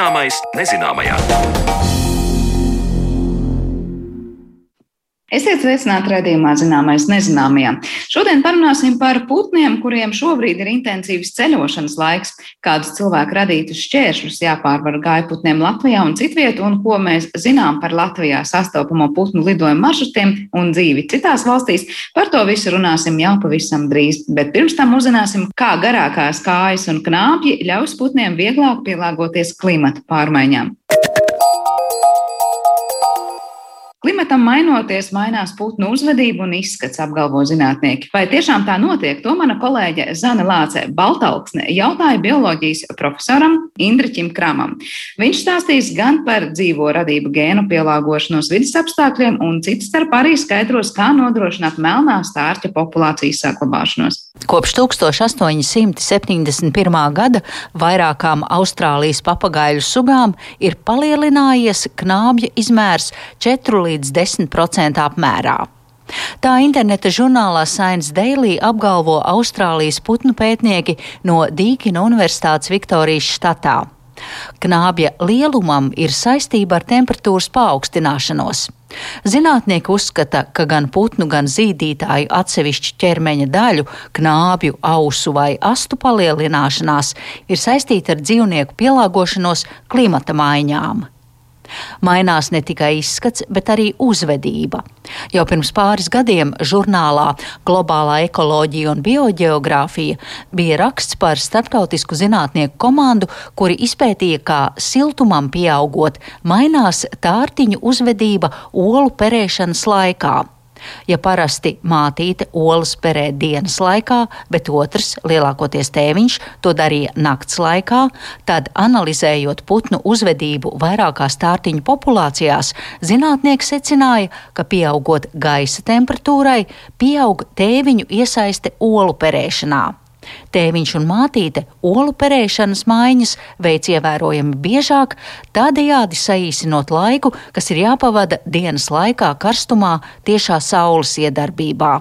Zināmais nezināmajā. Esiet sveicināti redzējumā, zināmais nezināmajā. Šodien parunāsim par putniem, kuriem šobrīd ir intensīvs ceļošanas laiks, kādus cilvēku radītus šķēršļus jāpārvar gaiputniem Latvijā un citvietu, un ko mēs zinām par Latvijā sastopamo putnu lidojumu maršrutiem un dzīvi citās valstīs. Par to visu runāsim jau pavisam drīz, bet pirms tam uzzināsim, kā garākās kājas un knābji ļaus putniem vieglāk pielāgoties klimata pārmaiņām. Klimatam mainoties, mainās putnu uzvedība un izskats, apgalvo zinātnieki. Vai tiešām tā notiek? To mana kolēģe Zana Lāce Baltalksne jautāja bioloģijas profesoram Indriķim Kramam. Viņš stāstīs gan par dzīvo radību gēnu pielāgošanos vidas apstākļiem, un cits starp arī skaidros, kā nodrošināt melnā stārķa populācijas saglabāšanos. Kopš 1871. gada vairākām Austrālijas papagaļu sugām ir palielinājies knābja izmērs 4 līdz 10% apmērā. Tā interneta žurnālā Science Daily apgalvo Austrālijas putnu pētnieki no Dīkina Universitātes Viktorijas štatā. Knābja lielumam ir saistība ar temperatūras paaugstināšanos. Zinātnieki uzskata, ka gan putnu, gan zīdītāju atsevišķu ķermeņa daļu, knābju, ausu vai astu palielināšanās ir saistīta ar dzīvnieku pielāgošanos klimata maiņām. Mainās ne tikai izskats, bet arī uzvedība. Jau pirms pāris gadiem žurnālā Globālā ekoloģija un biogeogrāfija bija raksts par starptautisku zinātnieku komandu, kuri izpētīja, kā siltumam pieaugot, mainās tārtiņu uzvedība olu perēšanas laikā. Ja parasti mātīte olas perē dienas laikā, bet otrs, lielākoties tēviņš, to darīja nakts laikā, tad analizējot putnu uzvedību vairākās tārtiņu populācijās, zinātnieki secināja, ka pieaugot gaisa temperatūrai, pieaug tēviņu iesaiste olu perēšanā. Tēviņš un mātīte olu perēšanas maiņas veic ievērojami biežāk, tādējādi saīsinot laiku, kas ir jāpavada dienas laikā karstumā tiešā saules iedarbībā.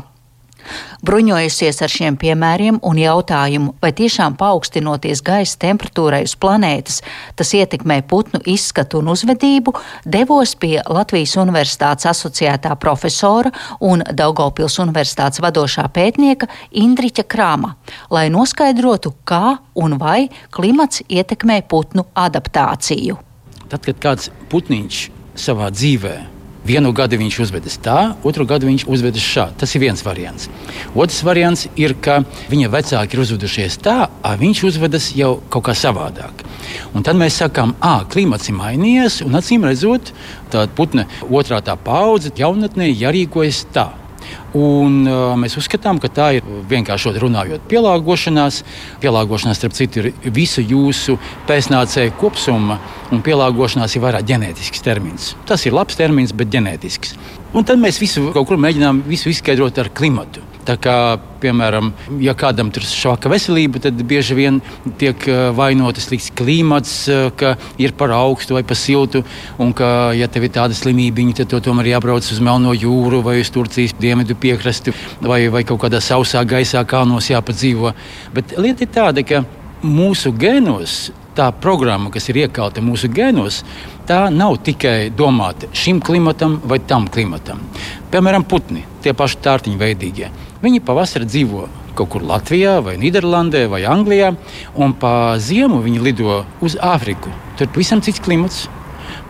Bruņojusies ar šiem piemēriem un jautājumu, vai tiešām paaugstinoties gaisa temperatūrai uz planētas, tas ietekmē putnu izskatu un uzvedību, devos pie Latvijas Universitātes asociētā profesora un Daugopils Universitātes vadošā pētnieka Indriķa Krāma, lai noskaidrotu, kā un vai klimats ietekmē putnu adaptāciju. Tad, kad kāds putniņš savā dzīvēm Vienu gadu viņš uzvedas tā, otru gadu viņš uzvedas šādi. Tas ir viens variants. Otrs variants ir, ka viņa vecāki ir uzvedušies tā, ka viņš uzvedas jau kaut kā savādāk. Un tad mēs sakām, ka klimats ir mainījies, un acīm redzot, tā putna otrā tā paudze jaunatnē jārīkojas tā. Un, uh, mēs uzskatām, ka tā ir vienkārši runājot, pielāgošanās. Pielāgošanās, starp citu, ir visu jūsu pēcnācēju kopsuma, un pielāgošanās ir vairāk ģenētisks termins. Tas ir labs termins, bet ģenētisks. Un tad mēs visu kaut kur mēģinām visu izskaidrot ar klimatu. Tā kā, piemēram, ja kādam ir švaka veselība, tad bieži vien tiek eh, vainotas slikts klimats, eh, ka ir par augstu vai par siltu. Un ka, ja tev ir tāda slimība, tad to tomēr jābrauc uz Melno jūru vai uz Turcijas dienvidu piekrasti vai, vai kaut kādā sausā gaisā kalnos jāpadzīvo. Bet lieta ir tāda, ka mūsu gēnos tā programma, kas ir iekalta mūsu gēnos, tā nav tikai domāta šim klimatam vai tam klimatam. Piemēram, putni, tie paši tārtiņu veidīgie. Viņi pavasarī dzīvo kaut kur Latvijā, vai Nīderlandē, vai Anglijā, un pa ziemu viņi lido uz Āfriku. Tur ir pavisam cits klimats,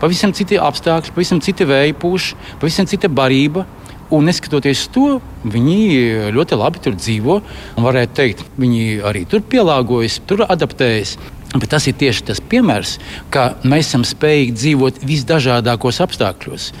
pavisam citi apstākļi, pavisam citi vēja pūš, pavisam cita barība. Un neskatoties to, viņi ļoti labi tur dzīvo. Varētu teikt, viņi arī tur pielāgojas, tur adaptējas. Bet tas ir tieši tas piemērs, ka mēs esam spējīgi dzīvot visdažādākos apstākļos.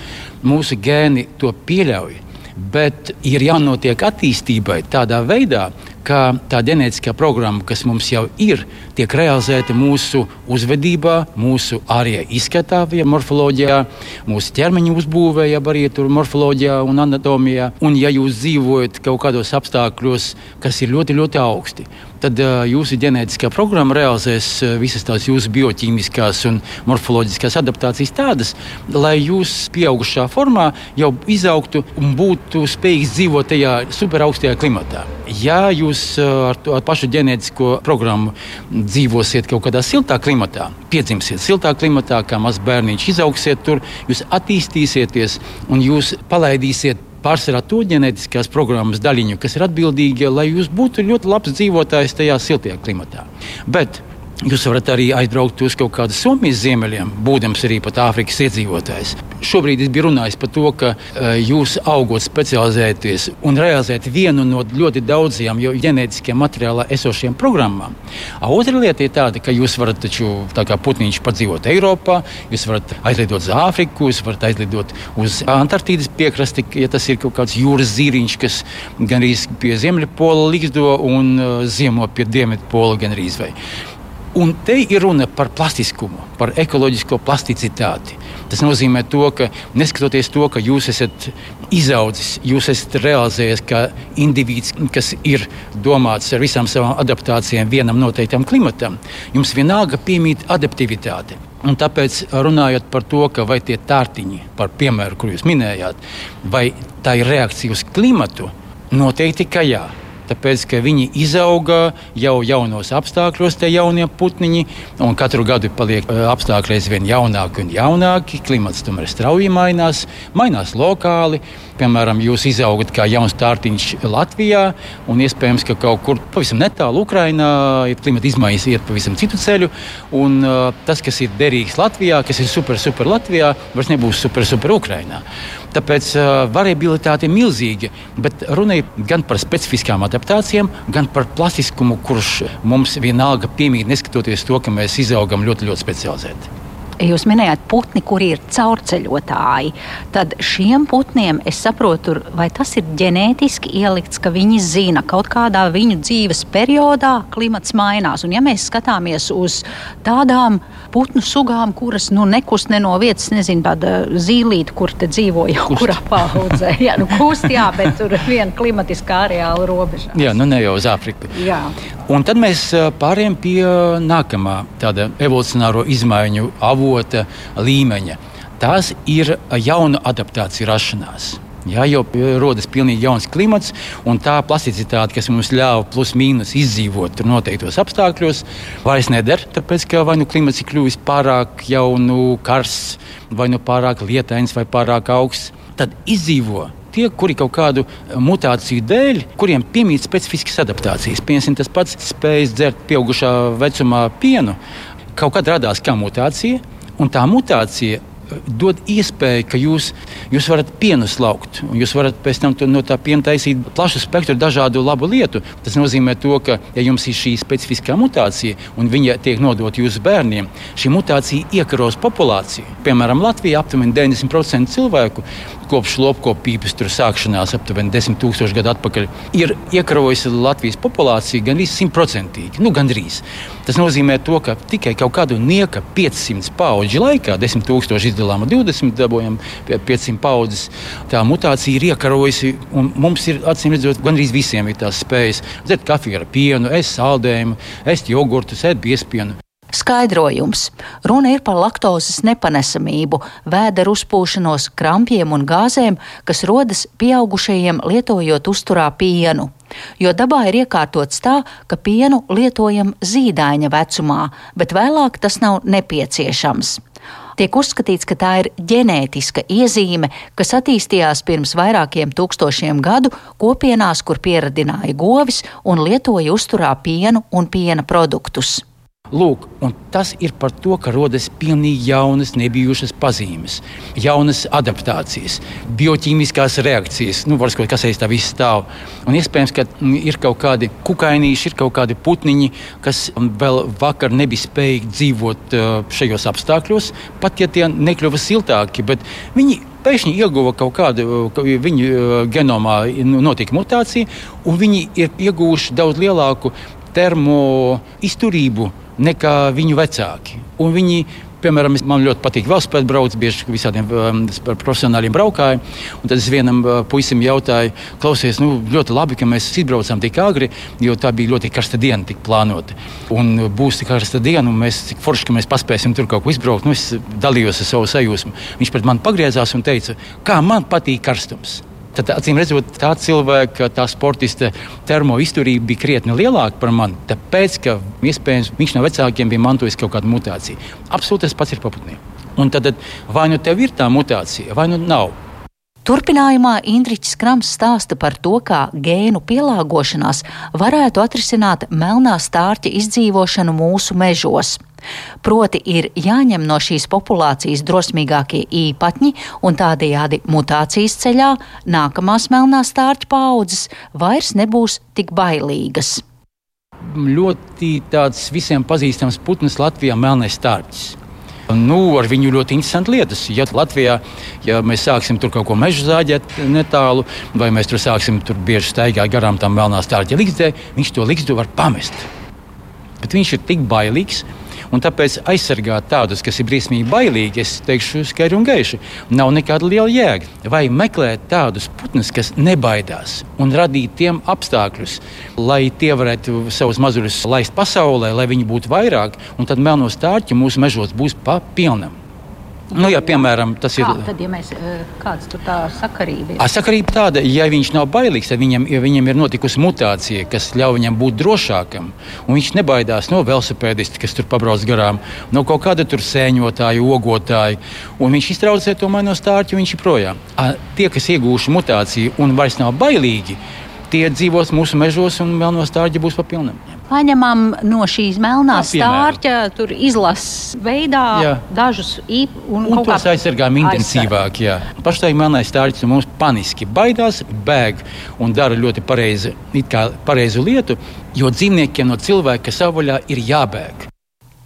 Mūsu gēni to pieļauj. Bet ir jānotiek attīstībai tādā veidā, ka tā ģenētiskā programma, kas mums jau ir, tiek realizēta mūsu uzvedībā, mūsu ārējā izskatā, ja morfoloģijā, mūsu ķermeņa uzbūvē, ja arī tur morfoloģijā un anatomijā. Un, ja jūs dzīvojat kaut kādos apstākļos, kas ir ļoti, ļoti augsti, tad jūsu ģenētiskā programma realizēs visas tās jūsu bioķīmiskās un morfoloģiskās adaptācijas tādas, lai jūs pieaugušā formā jau izaugtu un būtu spējīgs dzīvot tajā superaugstajā klimatā. Ja jūs ar, to, ar pašu ģenētisko programmu dzīvosiet kaut kādā siltā klimatā, piedzimsiet siltā klimatā, kā mazs bērniņš, izaugsiet tur, jūs attīstīsieties un jūs palaidīsiet pārsvarā to ģenētiskās programmas daļiņu, kas ir atbildīga, lai jūs būtu ļoti labs dzīvotājs tajā siltajā klimatā. Bet Jūs varat arī aizbraukt uz kaut kādu Somijas ziemeļiem, būdams arī pat Āfrikas iedzīvotājs. Šobrīd es biju runājis par to, ka uh, jūs augot, specializēties un realizēt vienu no ļoti daudzajām ģenētiskiem materiālā esošajām programmām. A, otra lieta ir tāda, ka jūs varat taču tā kā putniņš padzīvot Eiropā, jūs varat aizlidot uz Āfriku, jūs varat aizlidot uz Antarktīdas piekrasti, ja tas ir kaut kāds jūras zīriņš, kas gan arī pie Ziemeļpola līgzdo un uh, ziemo pie Dienvidpola gan arī izvēlēt. Un te ir runa par plastiskumu, par ekoloģisko plasticitāti. Tas nozīmē, to, ka neskatoties to, ka jūs esat izaudzis, jūs esat realizējies kā indivīds, kas ir domāts ar visām savām adaptācijām vienam noteiktam klimatam, jums vienalga piemīt adaptivitāte. Un tāpēc, runājot par to, vai tie tārtiņi, par piemēru, kur jūs minējāt, vai tā ir reakcija uz klimatu, noteikti ka jā. Tāpēc, ka viņi izauga jau jaunos apstākļos, tie jaunie putniņi, un katru gadu paliek apstākļi aizvien jaunāki un jaunāki. Klimats tomēr strauji mainās, mainās lokāli. Piemēram, jūs izaugat kā jauns tārtiņš Latvijā, un iespējams, ka kaut kur pavisam netālu Ukrajinā ir klimata izmaiņas, iet pavisam citu ceļu. Un, uh, tas, kas ir derīgs Latvijā, kas ir super, super Latvijā, vairs nebūs super, super Ukrajinā. Tāpēc uh, variabilitāte ir milzīga, bet runa ir gan par specifiskām adaptācijām, gan par plastiskumu, kurš mums vienalga piemīt, neskatoties to, ka mēs izaugam ļoti, ļoti specializēti jūs minējāt putni, kuri ir caurceļotāji. Tad šiem putniem es saprotu, vai tas ir ģenētiski ielikts, ka viņi zina, ka kaut kādā viņu dzīves periodā klimats mainās. Un ja mēs skatāmies uz tādām putnu sugām, kuras nu, nekust ne no vietas, nezinu, tāda zīlīte, kur te dzīvo jau kust. kurā paudzē. jā, nu kust, jā, bet tur viena klimatiskā areāla robeža. Jā, nu ne jau uz Āfriku. Jā. Un tad mēs pārējām pie nākamā tāda evolucionāro izmaiņu avota līmeņa. Tās ir jaunu adaptāciju rašanās. Jā, jau rodas pilnīgi jauns klimats, un tā plasticitāte, kas mums ļāva plus mīnus izdzīvot noteiktos apstākļos, vairs neder. Tāpēc, ka vai nu klimats ir kļuvis pārāk jau nu, karsts, vai nu pārāk lietains, vai pārāk augsts, tad izdzīvo tie, kuri kaut kādu mutāciju dēļ, kuriem piemīt specifiskas adaptācijas. Piemēram, tas pats spējas dzert pieaugušā vecumā pienu, kaut kad radās kā mutācija, un tā mutācija dod iespēju, ka jūs, jūs varat pienu slaukt. Jūs varat pēc tam no tā piena taisīt plašu spektru dažādu labu lietu. Tas nozīmē, to, ka, ja jums ir šī specifiskā mutācija un viņa tiek nodota jūsu bērniem, šī mutācija iekaros populāciju. Piemēram, Latvijā aptuveni 90% cilvēku kopš lopkopības sākšanās aptuveni 10 000 gadu atpakaļ ir iekarojusi Latvijas populācija gandrīz simtprocentīgi. Nu, gandrīz. Tas nozīmē, to, ka tikai kaut kādu nieka 500 paudžu laikā, 10 000 izdalām 20, dabūjam 500 paudzes. Tā mutācija ir iekarojusi, mums ir acīm redzot, gandrīz visiem ir tās spējas dzert kafiju ar pienu, ēst saldējumu, ēst jogurtus, ēst biespienu. Skaidrojums. Runa ir par laktozes nepanesamību, vēdera uzpūšanos, krampjiem un gāzēm, kas rodas pieaugušajiem lietojot uzturā pienu. Jo dabā ir iekārtots tā, ka pienu lietojam zīdaiņa vecumā, bet vēlāk tas nav nepieciešams. Tiek uzskatīts, ka tā ir ģenētiska iezīme, kas attīstījās pirms vairākiem tūkstošiem gadu kopienās, kur pieradināja govis un lietoja uzturā pienu un piena produktus. Lūk, tas ir par to, ka rodas pilnīgi jaunas, nebijušas pazīmes, jaunas adaptācijas, bioķīmiskās reakcijas, nu, varbūt, kas aiz tā viss stāv. Un iespējams, ka mm, ir kaut kādi kukainīši, ir kaut kādi putniņi, kas vēl vakar nebija spējīgi dzīvot uh, šajos apstākļos, pat ja tie nekļuva siltāki. Viņi pēkšņi ieguva kaut kādu, viņu uh, genomā nu, notika mutācija, un viņi ir ieguvuši daudz lielāku termo izturību nekā viņu vecāki. Un viņi Piemēram, man ļoti patīk velospēdu braukt, bieži visādiem um, profesionāļiem braukāju. Tad es vienam uh, puisim jautāju, klausies, nu, ļoti labi, ka mēs izbraucām tik agri, jo tā bija ļoti karsta diena, tik plānota. Un būs tik karsta diena, un mēs tik forši, ka mēs paspēsim tur kaut ko izbraukt. Nu, es dalījos ar savu sajūsmu. Viņš pret mani pagriezās un teica, kā man patīk karstums. Tad, acīm redzot, tā cilvēka, tā sportista termoizturība bija krietni lielāka par mani. Tāpēc, ka iespējams viņš no vecākiem bija mantojis kaut kādu mutāciju. Absolūti tas pats ir paputniem. Un tad vai nu tev ir tā mutācija, vai nu nav. Turpinājumā Indričs Krams stāsta par to, kā gēnu pielāgošanās varētu atrisināt melnā stārķa izdzīvošanu mūsu mežos. Proti, ir jāņem no šīs populācijas drosmīgākie īpatņi, un tādējādi mutācijas ceļā nākamās melnā stārķa paudzes vairs nebūs tik bailīgas. Ļoti tāds visiem pazīstams putns Latvijā - melnais stārķis. Nu, ar viņu ļoti interesanti lietas. Ja Latvijā ja mēs sāksim tur kaut ko meža zāģēt netālu, vai mēs tur sāksim tur bieži staigāt garām tam melnā stārķa likstē, viņš to likstu var pamest. Bet viņš ir tik bailīgs, Un tāpēc aizsargāt tādus, kas ir briesmīgi bailīgi, es teikšu skaidri un gaiši, nav nekāda liela jēga. Vai meklēt tādus putnus, kas nebaidās un radīt tiem apstākļus, lai tie varētu savus mazuļus laist pasaulē, lai viņi būtu vairāk, un tad melno stārķi mūsu mežos būs pa pilnam. Nu, ja, piemēram, tas Kā, ir. Tad, ja mēs, eh, kāds tur tā sakarība ir? A, sakarība tāda, ja viņš nav bailīgs, tad viņam, ja viņam ir notikusi mutācija, kas ļauj viņam būt drošākam, un viņš nebaidās no velosipēdista, kas tur pabrauc garām, no kaut kāda tur sēņotāja, ogotāja, un viņš iztraucē to maino stārķi, viņš ir projām. A, tie, kas iegūši mutāciju un vairs nav bailīgi, tie dzīvos mūsu mežos un melno stārķi būs pa pilnam paņemam no šīs melnās stārķa, tur izlases veidā jā. dažus īpašus. Un, un tos kā... aizsargājam intensīvāk. Pašlaik melnais stārķis mums paniski baidās, bēg un dara ļoti pareizi, pareizu lietu, jo dzīvniekiem no cilvēka savvaļā ir jābēg.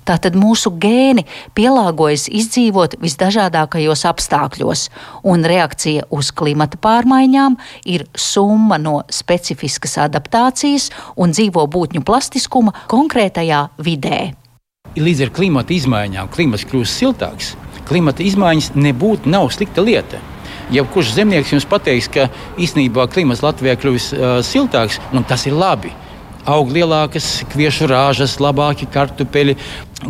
Tātad mūsu gēni pielāgojas izdzīvot visdažādākajos apstākļos, un reakcija uz klimata pārmaiņām ir summa no specifiskas adaptācijas un dzīvo būtņu plastiskuma konkrētajā vidē. Līdz ar klimata izmaiņām klimats kļūst siltāks. Klimata izmaiņas nebūtu nav slikta lieta. Jebkurš zemnieks jums pateiks, ka īstenībā klimats Latvijā kļūst uh, siltāks, un tas ir labi aug lielākas kviešu rāžas, labāki kartupeļi.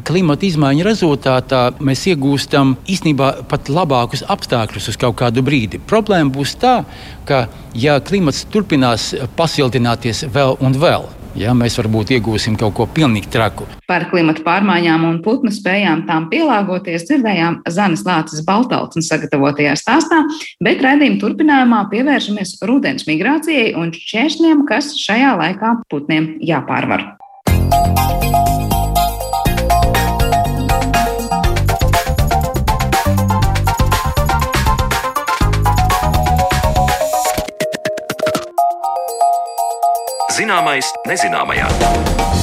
Klimata izmaiņu rezultātā mēs iegūstam īstenībā pat labākus apstākļus uz kaut kādu brīdi. Problēma būs tā, ka ja klimats turpinās pasildināties vēl un vēl, ja mēs varbūt iegūsim kaut ko pilnīgi traku. Par klimatu pārmaiņām un putnu spējām tām pielāgoties dzirdējām Zanes Lācis Baltaltnes sagatavotajā stāstā, bet raidījuma turpinājumā pievēršamies rudens migrācijai un šķēršļiem, kas šajā laikā putniem jāpārvar. Zināmais nezināmajā.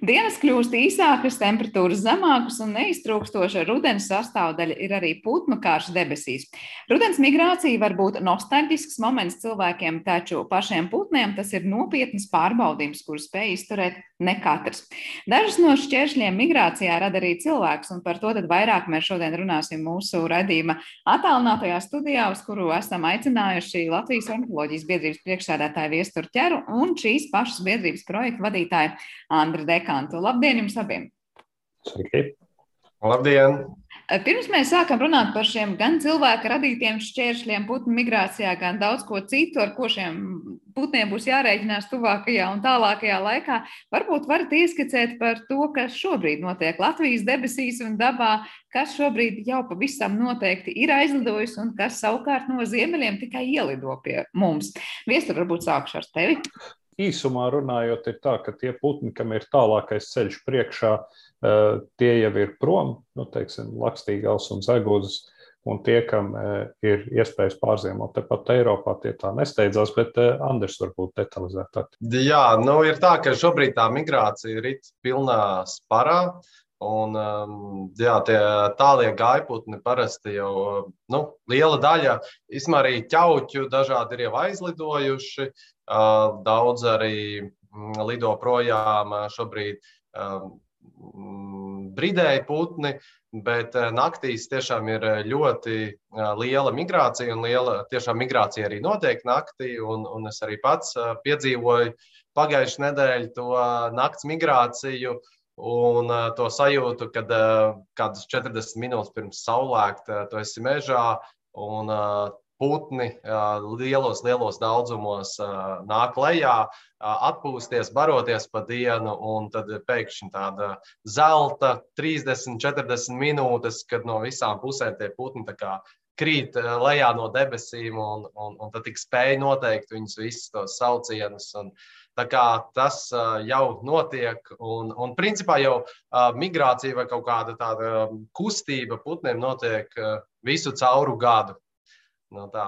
Dienas kļūst īsākas, temperatūras zemākas un neiztrūkstoša rudens sastāvdaļa ir arī putnu kārš debesīs. Rudens migrācija var būt nostalģisks moments cilvēkiem, taču pašiem putniem tas ir nopietns pārbaudījums, kur spēj izturēt ne katrs. Dažas no šķēršļiem migrācijā rada arī cilvēks, un par to vairāk mēs šodien runāsim mūsu redzījuma attālinātajā studijā, uz kuru esam aicinājuši Latvijas ornitoloģijas biedrības priekšsēdētāju Viesturu ķeru un šīs pašas biedrības projektu vadītāju Andru Deka muzikantu. Labdien jums abiem! Sveiki! Labdien! Pirms mēs sākam runāt par šiem gan cilvēka radītiem šķēršļiem, putnu migrācijā, gan daudz ko citu, ar ko šiem putniem būs jārēķinās tuvākajā un tālākajā laikā, varbūt varat ieskicēt par to, kas šobrīd notiek Latvijas debesīs un dabā, kas šobrīd jau pavisam noteikti ir aizlidojis un kas savukārt no ziemeļiem tikai ielido pie mums. Viestur, varbūt sākšu ar tevi īsumā runājot, ir tā, ka tie putni, kam ir tālākais ceļš priekšā, eh, tie jau ir prom, nu, teiksim, lakstīgals un zegūzes. Un tie, kam eh, ir iespējas pārziemot tepat Eiropā, tie tā nesteidzās, bet eh, Andris varbūt detalizētāk. Jā, nu ir tā, ka šobrīd tā migrācija ir pilnā sparā. Un, um, jā, tie tālie gaiputni parasti jau nu, liela daļa, īstenībā arī ķauķu dažādi ir jau aizlidojuši. Daudz arī mm, lido projām šobrīd bridēji putni, bet naktīs tiešām ir ļoti liela migrācija un liela tiešām migrācija arī notiek naktī. Un, un es arī pats piedzīvoju pagājušajā nedēļā to nakts migrāciju. Un to sajūtu, kad kādas 40 minūtes pirms saulēkta tu esi mežā un putni lielos, lielos daudzumos nāk lejā, atpūsties, baroties pa dienu, un tad pēkšņi tāda zelta 30, 40 minūtes, kad no visām pusēm tie putni krīt lejā no debesīm, un, un, un tad tik spēja noteikt viņus visus tos saucienus. Un, tas jau notiek, un, un principā jau migrācija vai kaut kāda tāda kustība putniem notiek visu cauru gadu. No tā,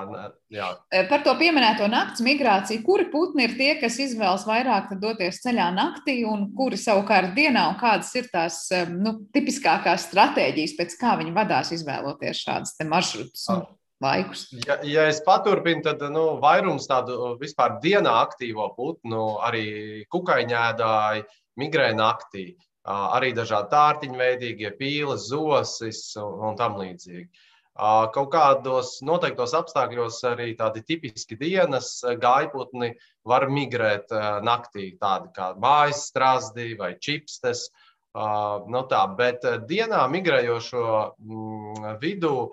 jā. Par to pieminēto naktas migrāciju, kuri putni ir tie, kas izvēlas vairāk doties ceļā naktī, un kuri savukārt dienā, un kādas ir tās nu, tipiskākās stratēģijas, pēc kā viņi vadās izvēloties šādas maršrutus un laikus? Ja, ja es paturpinu, tad nu, vairums tādu vispār dienā aktīvo putnu, arī kukaiņēdāji, migrē naktī, arī dažādi tārtiņveidīgie, pīles, zosis un, un tam līdzīgi. Kaut kādos noteiktos apstākļos arī tādi tipiski dienas gaiputni var migrēt naktī, tādi kā mājas strāzdi vai čipstes. No tā, bet dienā migrējošo mm, vidū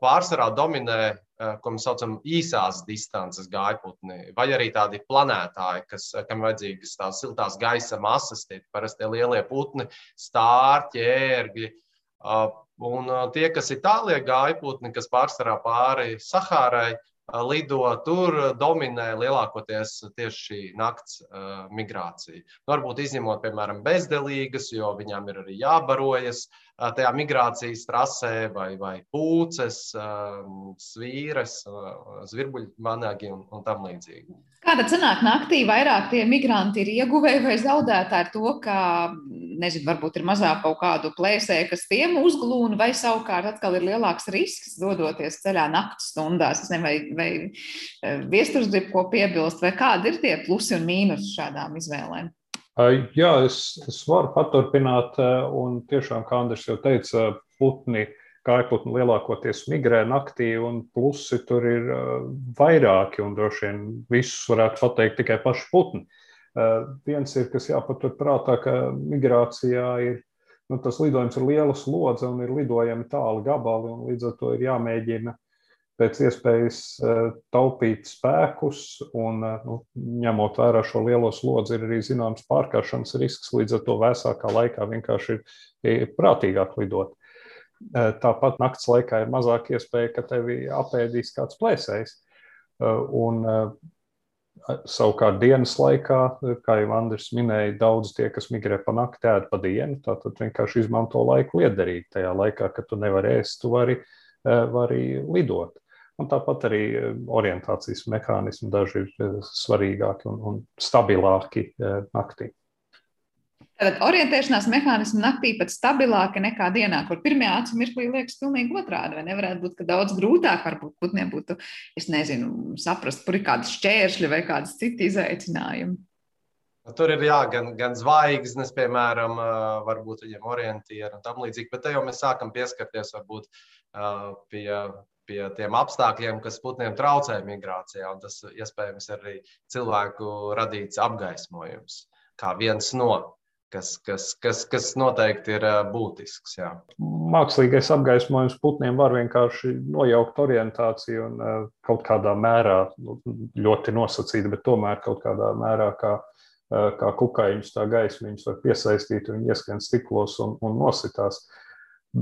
pārsvarā dominē, ko mēs saucam, īsās distances gaiputni, vai arī tādi planētāji, kas, kam vajadzīgas tās siltās gaisa masas, tie parasti lielie putni, stārķi, ērgļi. Un tie, kas ir tālie gājputni, kas pārsvarā pāri Sahārai, lido, tur dominē lielākoties tieši šī nakts migrācija. Nu, varbūt izņemot, piemēram, bezdelīgas, jo viņām ir arī jābarojas uh, tajā migrācijas trasē, vai, vai pūces, svīres, zvirbuļmanagi un, un tam līdzīgi. Kāda sanāk naktī vairāk tie migranti ir ieguvēji vai zaudētāji ar to, ka, nezinu, varbūt ir mazāk kaut kādu plēsēju, kas tiem uzglūna, vai savukārt atkal ir lielāks risks dodoties ceļā naktas stundās? Es nezinu, vai, vai viesturs grib ko piebilst, vai kādi ir tie plusi un mīnus šādām izvēlēm? Jā, es, es varu paturpināt, un tiešām, kā Andris jau teica, putni Kājputni lielākoties migrē naktī, un plusi tur ir uh, vairāki, un droši vien visus varētu pateikt tikai paši putni. Uh, viens ir, kas jāpatur prātā, ka migrācijā ir nu, tas lidojums ir liela slodze un ir lidojami tāli gabali, un līdz ar to ir jāmēģina pēc iespējas uh, taupīt spēkus, un nu, ņemot vērā šo lielo slodzi, ir arī zināms pārkāršanas risks. Līdz ar to vēsākā laikā vienkārši ir, prātīgāk lidot. Eh, tāpat naktas laikā ir mazāk iespēja, ka tevi apēdīs kāds plēsējs. Eh, un eh, savukārt dienas laikā, kā jau Andris minēja, daudz tie, kas migrē pa nakti, ēd pa dienu. Tātad vienkārši izmanto laiku liederīgi. Tajā laikā, kad tu nevari ēst, tu vari, vari lidot. Un tāpat arī orientācijas mehānismi daži ir svarīgāki un, un stabilāki naktī. Tad orientēšanās mehānismi naktī pat stabilāki nekā dienā, kur pirmajā acu mirklī liekas pilnīgi otrādi. Vai nevarētu būt, ka daudz grūtāk varbūt putniem būtu, es nezinu, saprast, kur ir kādi šķēršļi vai kādas citi izaicinājumi. Tur ir jā, gan, gan zvaigznes, piemēram, varbūt viņiem orientieri un tam līdzīgi, bet te jau mēs sākam pieskarties varbūt pie, pie tiem apstākļiem, kas putniem traucē migrācijā, un tas iespējams ir arī cilvēku radīts apgaismojums kā viens no kas, kas, kas, kas noteikti ir būtisks. Jā. Mākslīgais apgaismojums putniem var vienkārši nojaukt orientāciju un kaut kādā mērā, nu, ļoti nosacīti, bet tomēr kaut kādā mērā, kā, kā kukaiņus, tā gaismiņus var piesaistīt, viņi ieskrien stiklos un, un nositās. Uh,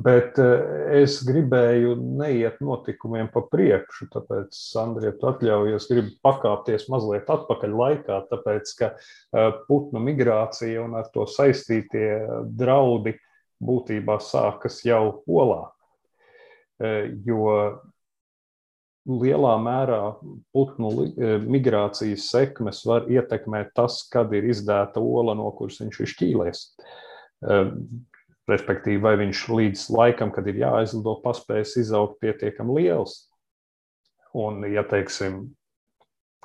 Bet eh, es gribēju neiet notikumiem pa priekšu, tāpēc, Sandrija, tu atļaujies, gribu pakāpties mazliet atpakaļ laikā, tāpēc, ka eh, putnu migrācija un ar to saistītie draudi būtībā sākas jau olā. Eh, jo lielā mērā putnu migrācijas sekmes var ietekmēt tas, kad ir izdēta ola, no kuras viņš ir šķīlēs Respektīvi, vai viņš līdz laikam, kad ir jāaizlido, paspējas izaugt pietiekami liels. Un, ja teiksim,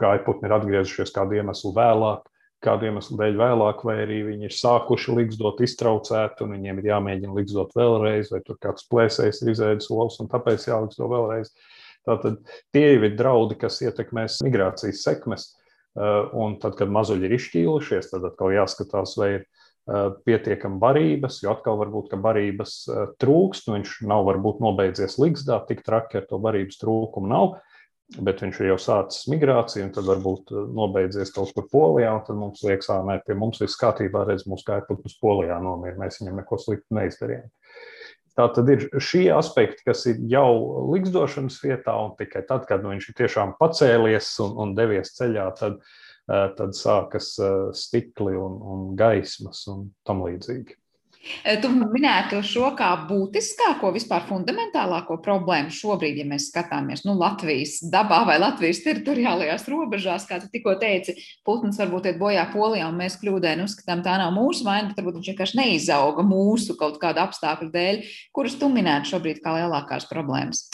gājputni ir atgriezušies kādu iemeslu vēlāk, kādu iemeslu dēļ vēlāk, vai arī viņi ir sākuši līgzdot iztraucēt, un viņiem ir jāmēģina līgzdot vēlreiz, vai tur kāds plēsējs ir izēdis olas, un tāpēc jālīgzdo vēlreiz. Tātad tie jau ir draudi, kas ietekmēs migrācijas sekmes. Un tad, kad mazuļi ir izšķīlušies, tad atkal jāskatās, vai ir pietiekami barības, jo atkal varbūt, barības trūkst, nu viņš nav varbūt nobeidzies līgzdā, tik traki ar to barības trūkumu nav bet viņš ir jau sācis migrāciju, un tad varbūt uh, nobeidzies kaut kur polijā, tad mums liekas, ka pie mums viss kārtībā, redz, mūsu kājputns polijā nomira, mēs viņam neko sliktu neizdarījām. Tā tad ir šie aspekti, kas ir jau likstošanas vietā, un tikai tad, kad nu, viņš ir tiešām pacēlies un, un devies ceļā, tad, uh, tad sākas uh, stikli un, un gaismas un tam līdzīgi. Eh, tu minētu šo kā būtiskāko, vispār fundamentālāko problēmu šobrīd, ja mēs skatāmies nu, Latvijas dabā vai Latvijas teritoriālajās robežās, kā tu tikko teici, putns varbūt iet bojā polijā, un mēs kļūdēni uzskatām, tā nav mūsu vaina, bet varbūt viņš vienkārši neizauga mūsu kaut kāda apstākļu dēļ, kurus tu minētu šobrīd kā lielākās problēmas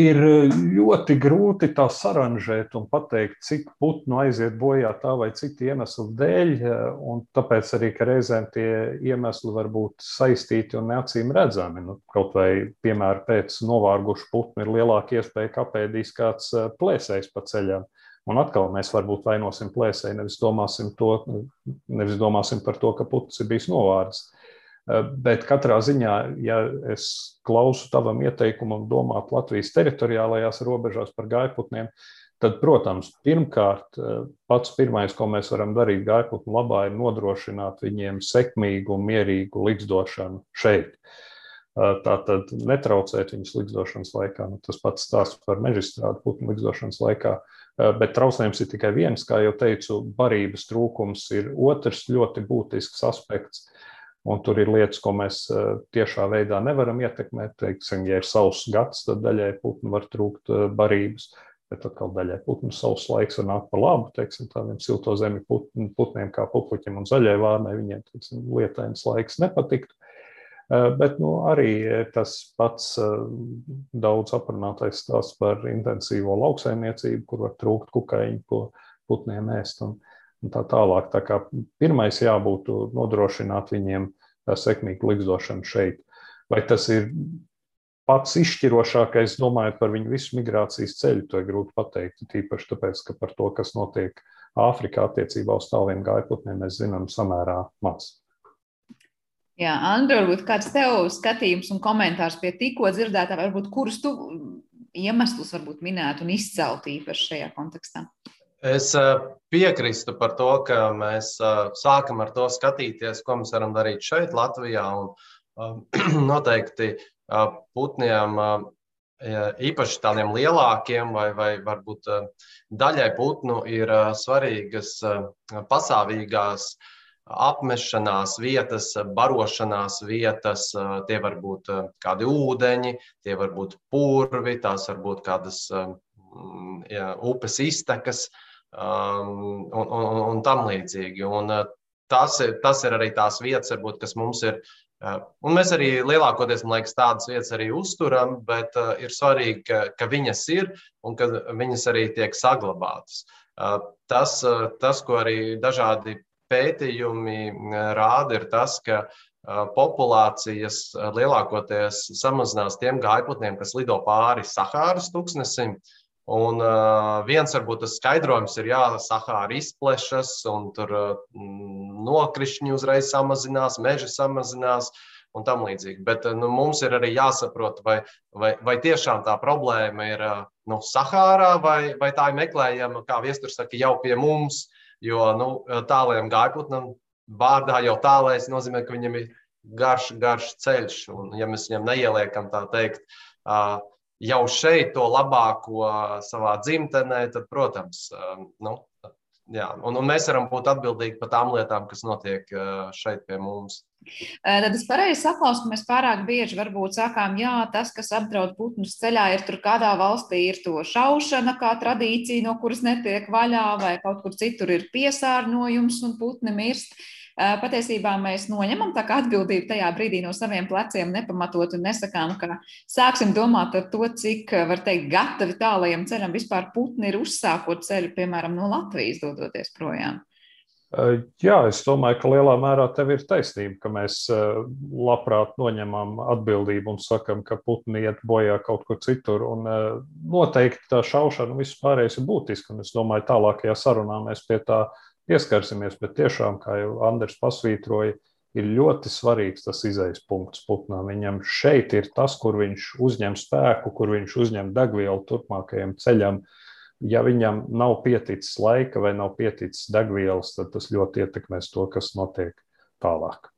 ir eh, ļoti grūti tā saranžēt un pateikt, cik putnu aiziet bojā tā vai citu iemeslu dēļ. Eh, tāpēc arī reizēm tie iemesli var būt saistīti un neacīm redzami. Nu, kaut vai, piemēram, pēc novārgušu putnu ir lielāka iespēja, ka apēdīs kāds eh, plēsējs pa ceļam. Un atkal mēs varbūt vainosim plēsēju, nevis domāsim, to, nevis domāsim par to, ka putns ir bijis novārds. Eh, bet katrā ziņā, ja es klausu tavam ieteikumam domāt Latvijas teritoriālajās robežās par gaiputniem, tad, protams, pirmkārt, eh, pats pirmais, ko mēs varam darīt gaiputnu labā, ir nodrošināt viņiem sekmīgu mierīgu likstošanu šeit. Eh, Tātad netraucēt viņus likstošanas laikā. Nu, tas pats stāsts par mežstrādu putnu likstošanas laikā. Bet traucējums ir tikai viens, kā jau teicu, barības trūkums ir otrs ļoti būtisks aspekts. Un tur ir lietas, ko mēs eh, tiešā veidā nevaram ietekmēt. Teiksim, ja ir savs gads, tad daļai putnu var trūkt eh, barības, bet atkal daļai putnu savs laiks var nākt par labu. Teiksim, tādiem silto zemi putn, putniem kā pupuķiem un zaļai vārnai viņiem teiksim, lietains laiks nepatiktu. Eh, bet nu, arī tas pats daudz aprunātais stāsts par intensīvo lauksaimniecību, kur var trūkt kukaiņu, ko putniem ēst. Un, un tā tālāk. Tā kā pirmais jābūt nodrošināt viņiem sekmīgu likstošanu šeit. Vai tas ir pats izšķirošākais, domājot par viņu visu migrācijas ceļu, to ir grūti pateikt. Tīpaši tāpēc, ka par to, kas notiek Āfrikā attiecībā uz tāliem gaiputniem, mēs zinām samērā maz. Jā, Andri, varbūt kāds tev skatījums un komentārs pie tikko dzirdētā, varbūt kurus tu iemeslus varbūt minētu un izcelt īpaši šajā kontekstā? Es piekrītu par to, ka mēs sākam ar to skatīties, ko mēs varam darīt šeit, Latvijā. Un, noteikti putniem, īpaši tādiem lielākiem, vai, vai varbūt daļai putnu, ir svarīgas pasāvīgās apmešanās vietas, barošanās vietas. Tie var būt kādi ūdeņi, tie var būt purvi, tās var būt kādas jā, upes iztekas. Uh, um, un, un, un tam līdzīgi. Un, uh, tas, tas ir arī tās vietas, varbūt, kas mums ir. Uh, un mēs arī lielākoties, man liekas, tādas vietas arī uzturam, bet uh, ir svarīgi, ka, ka viņas ir un ka viņas arī tiek saglabātas. Uh, tas, uh, tas, ko arī dažādi pētījumi uh, rāda, ir tas, ka uh, populācijas lielākoties samazinās tiem gaiputniem, kas lido pāri Sahāras tūkstnesim. Uh, Un uh, viens varbūt tas skaidrojums ir, jā, Sahāra izplešas, un tur uh, nokrišņi uzreiz samazinās, meži samazinās un tam līdzīgi. Bet uh, nu, mums ir arī jāsaprot, vai, vai, vai tiešām tā problēma ir nu, Sahārā, vai, vai tā ir meklējama, kā viesturs saka, jau pie mums. Jo nu, tāliem gaiputnam vārdā jau tālais nozīmē, ka viņam ir garš, garš ceļš. Un, ja mēs viņam neieliekam tā teikt, uh, jau šeit to labāko savā dzimtenē, tad, protams, nu, jā, un, un mēs varam būt atbildīgi par tām lietām, kas notiek šeit pie mums. Tad es pareizi saprotu, ka mēs pārāk bieži varbūt sakām, jā, tas, kas apdraud putnus ceļā, ir tur kādā valstī ir to šaušana, kā tradīcija, no kuras netiek vaļā, vai kaut kur citur ir piesārņojums un putni mirst. Patiesībā mēs noņemam tā kā atbildību tajā brīdī no saviem pleciem nepamatot un nesakām, ka sāksim domāt ar to, cik, var teikt, gatavi tālajam ceļam vispār putni ir uzsākot ceļu, piemēram, no Latvijas dodoties projām. Jā, es domāju, ka lielā mērā tev ir taisnība, ka mēs labprāt noņemam atbildību un sakam, ka putni iet bojā kaut kur citur. Un noteikti tā šaušana vispārējais ir būtiska, un es domāju, tālākajā sarunā mēs pie tā pieskarsimies, bet tiešām, kā jau Andris pasvītroja, ir ļoti svarīgs tas izejas punkts putnām. Viņam šeit ir tas, kur viņš uzņem spēku, kur viņš uzņem degvielu turpmākajam ceļam. Ja viņam nav pieticis laika vai nav pieticis degvielas, tad tas ļoti ietekmēs to, kas notiek tālāk.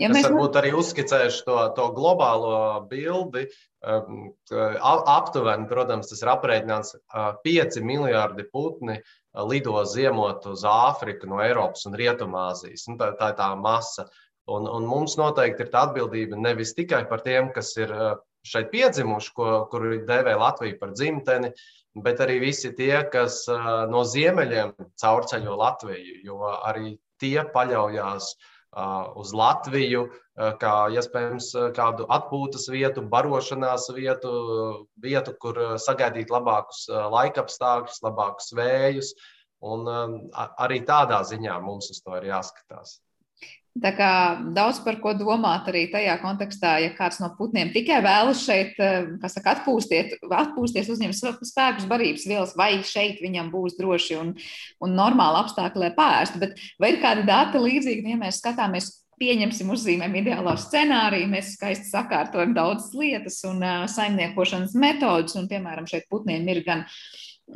Ja es varbūt arī uzskicēšu to, to globālo bildi. Um, aptuveni, protams, tas ir aprēķināts 5 uh, miljardi putni uh, lido ziemot uz Āfriku no Eiropas un Rietumāzijas. Nu, tā, tā ir tā masa. Un, un mums noteikti ir tā atbildība nevis tikai par tiem, kas ir uh, šeit piedzimuši, ko, kuru dēvē Latviju par dzimteni, bet arī visi tie, kas no ziemeļiem caurceļo Latviju, jo arī tie paļaujas uz Latviju, kā iespējams kādu atpūtas vietu, barošanās vietu, vietu, kur sagaidīt labākus laikapstākļus, labākus vējus. Un arī tādā ziņā mums uz to ir jāskatās. Tā kā daudz par ko domāt arī tajā kontekstā, ja kāds no putniem tikai vēlas šeit, eh, kas saka, atpūstiet, atpūsties, uzņemt spēkus, barības vielas, vai šeit viņam būs droši un, un normāli apstākļi, lai pārstu. Bet vai ir kādi dati līdzīgi, ja mēs skatāmies pieņemsim, uzzīmēm ideālo scenāriju, mēs skaisti sakārtojam daudzas lietas un uh, saimniekošanas metodus, un, piemēram, šeit putniem ir gan uh,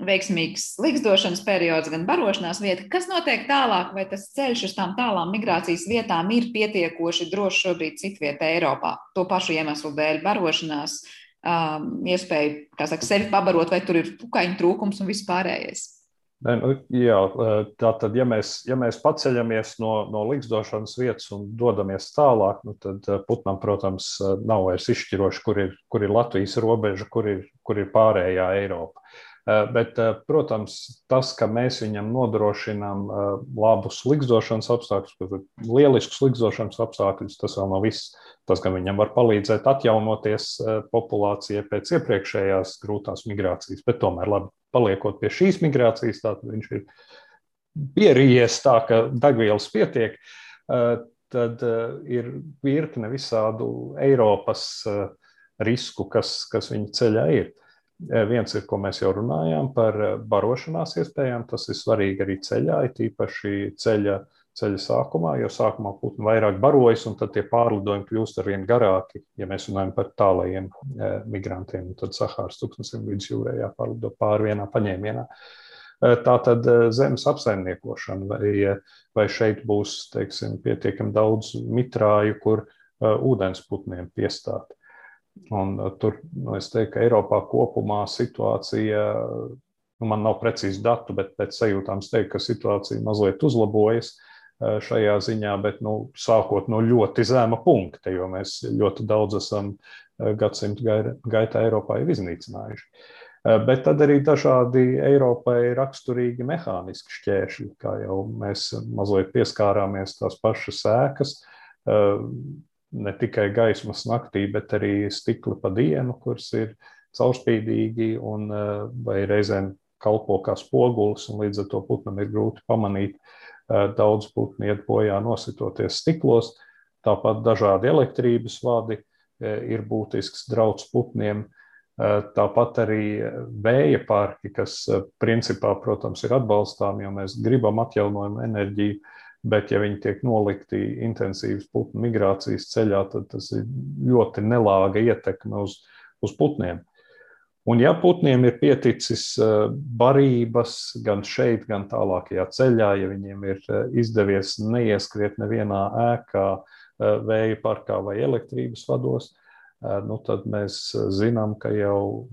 veiksmīgs likstošanas periods, gan barošanās vieta. Kas notiek tālāk, vai tas ceļš uz tām tālām migrācijas vietām ir pietiekoši drošs šobrīd citvietā Eiropā? To pašu iemeslu dēļ barošanās, um, iespēju, saka, sevi pabarot, vai tur ir pukaiņu trūkums un viss pārējais. Ne, nu, jā, tā tad, ja mēs, ja mēs paceļamies no, no likstošanas vietas un dodamies tālāk, nu, tad putnam, protams, nav vairs izšķiroši, kur ir, kur ir Latvijas robeža, kur ir, kur ir pārējā Eiropa. Eh, bet, eh, protams, tas, ka mēs viņam nodrošinām eh, labus likstošanas apstākļus, lieliskus likstošanas apstākļus, tas vēl nav viss. Tas, ka viņam var palīdzēt atjaunoties populācijai pēc iepriekšējās grūtās migrācijas, bet tomēr, labi, paliekot pie šīs migrācijas, tad viņš ir pierījies tā, ka degvielas pietiek. Tad ir virkne visādu Eiropas risku, kas, kas viņa ceļā ir. Eh, viens ir, ko mēs jau runājām par eh, barošanās iespējām. Tas ir svarīgi arī ceļā, it īpaši ceļa, ceļa sākumā, jo sākumā putni vairāk barojas, un tad tie pārlidojumi kļūst ar vien garāki. Ja mēs runājam par tālajiem eh, migrantiem, tad Sahāras tūkstnesim līdz jūrai jāpārlido pāri vienā paņēmienā. Tā tad zemes apsaimniekošana, vai, vai šeit būs teiksim, pietiekami daudz mitrāju, kur ūdensputniem piestāt. Un uh, tur nu, es teiktu, ka Eiropā kopumā situācija, nu, man nav precīzi datu, bet pēc sajūtām es teiktu, ka situācija mazliet uzlabojas uh, šajā ziņā, bet nu, sākot no ļoti zema punkta, jo mēs ļoti daudz esam uh, gadsimtu gaitā Eiropā iznīcinājuši. Bet tad arī dažādi Eiropai raksturīgi mehāniski šķēršļi, kā jau mēs mazliet pieskārāmies tās pašas sēkas, ne tikai gaismas naktī, bet arī stikli pa dienu, kurš ir caurspīdīgi un eh, vai reizēm kalpo kā spogulis, un līdz ar to putnam ir grūti pamanīt. Eh, daudz putnu iet bojā nositoties stiklos, tāpat dažādi elektrības vadi eh, ir būtisks drauds putniem. Tāpat arī vēja parki, kas principā, protams, ir atbalstām, jo mēs gribam atjaunojumu enerģiju, Bet, ja viņi tiek nolikti intensīvas putnu migrācijas ceļā, tad tas ir ļoti nelāga ietekme uz, uz putniem. Un, ja putniem ir pieticis eh, barības gan šeit, gan tālākajā ceļā, ja viņiem ir eh, izdevies neieskriet nevienā ēkā, eh, vēja parkā vai elektrības vados, nu, tad mēs zinām, ka jau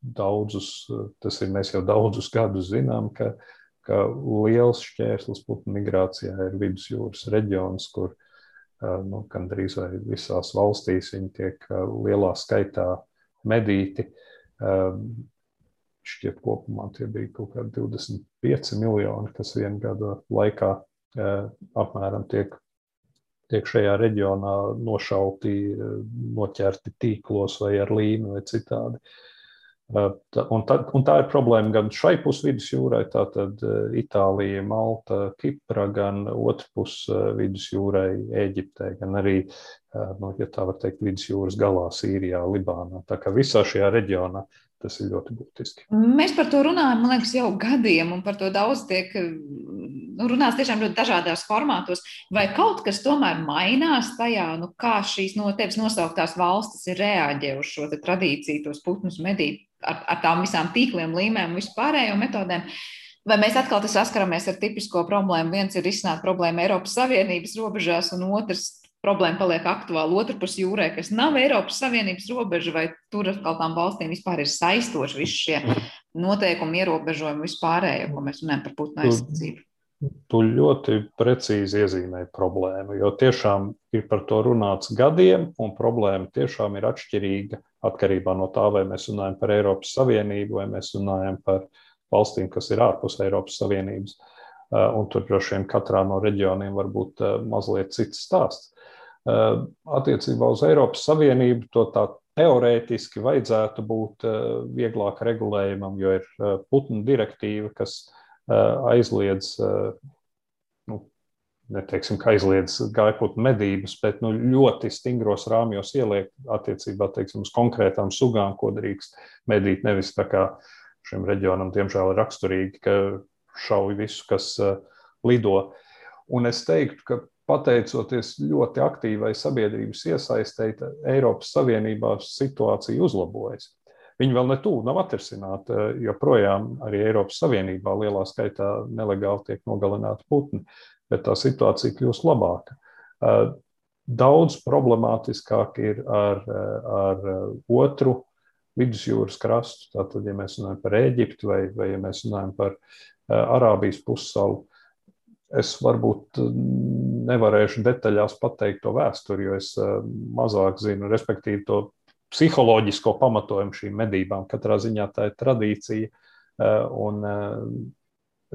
daudzus, tas ir mēs jau daudzus gadus zinām, ka ka liels šķērslis putnu migrācijā ir vidusjūras reģions, kur nu, gandrīz vai visās valstīs viņi tiek lielā skaitā medīti. Šķiet, kopumā tie bija kaut kādi 25 miljoni, kas vienu gadu laikā apmēram tiek tiek šajā reģionā nošauti, noķerti tīklos vai ar līnu vai citādi. Un tā, un tā ir problēma gan šai pusvidus jūrai, tātad Itālija, Malta, Kipra, gan otru pus vidus jūrai, Eģiptē, gan arī, nu, ja tā var teikt, vidus jūras galā, Sīrijā, Libānā. Tā kā visā šajā reģionā Tas ir ļoti būtiski. Mēs par to runājam, man liekas, jau gadiem, un par to daudz tiek nu, runāts tiešām ļoti dažādās formātos. Vai kaut kas tomēr mainās tajā, nu, kā šīs no tevis nosauktās valstis ir reaģējušas šo tradīciju, tos putnus medīt ar, ar tām visām tīkliem, līmēm un vispārējo metodēm? Vai mēs atkal saskaramies ar tipisko problēmu? Viens ir izsnākt problēmu Eiropas Savienības robežās, un otrs problēma paliek aktuāla otrpus jūrē, kas nav Eiropas Savienības robeža, vai tur atkal tām valstīm vispār ir saistoši visi šie noteikumi, ierobežojumi, vispārējo, ko mēs runājam par putnu aizsardzību. Tu ļoti precīzi iezīmēji problēmu, jo tiešām ir par to runāts gadiem, un problēma tiešām ir atšķirīga atkarībā no tā, vai mēs runājam par Eiropas Savienību vai mēs runājam par valstīm, kas ir ārpus Eiropas Savienības. Un tur droši vien katrā no reģioniem var būt mazliet cits stāsts. Eh, attiecībā uz Eiropas Savienību to tā teorētiski vajadzētu būt eh, vieglāk regulējumam, jo ir eh, putnu direktīva, kas aizliedz, neteiksim, ka aizliedz gaiputnu medības, bet nu, ļoti stingros rāmjos ieliek attiecībā teiksim, uz konkrētām sugām, ko drīkst medīt. Nevis tā kā šim reģionam, diemžēl, ir raksturīgi, ka šauj visu, kas lido. Un es teiktu, ka pateicoties ļoti aktīvai sabiedrības iesaistei, Eiropas Savienībā situācija uzlabojas. Viņi vēl ne tuvu nav atrisināti, jo projām arī Eiropas Savienībā lielā skaitā nelegāli tiek nogalināti putni, bet tā situācija kļūst labāka. Daudz problemātiskāk ir ar, ar otru vidusjūras krastu. Tātad, ja mēs runājam par Eģiptu vai, vai ja mēs runājam par Arābijas pussalu, Es varbūt nevarēšu detaļās pateikt to vēsturi, jo es mazāk zinu, respektīvi to psiholoģisko pamatojumu šīm medībām. Katrā ziņā tā ir tradīcija. Un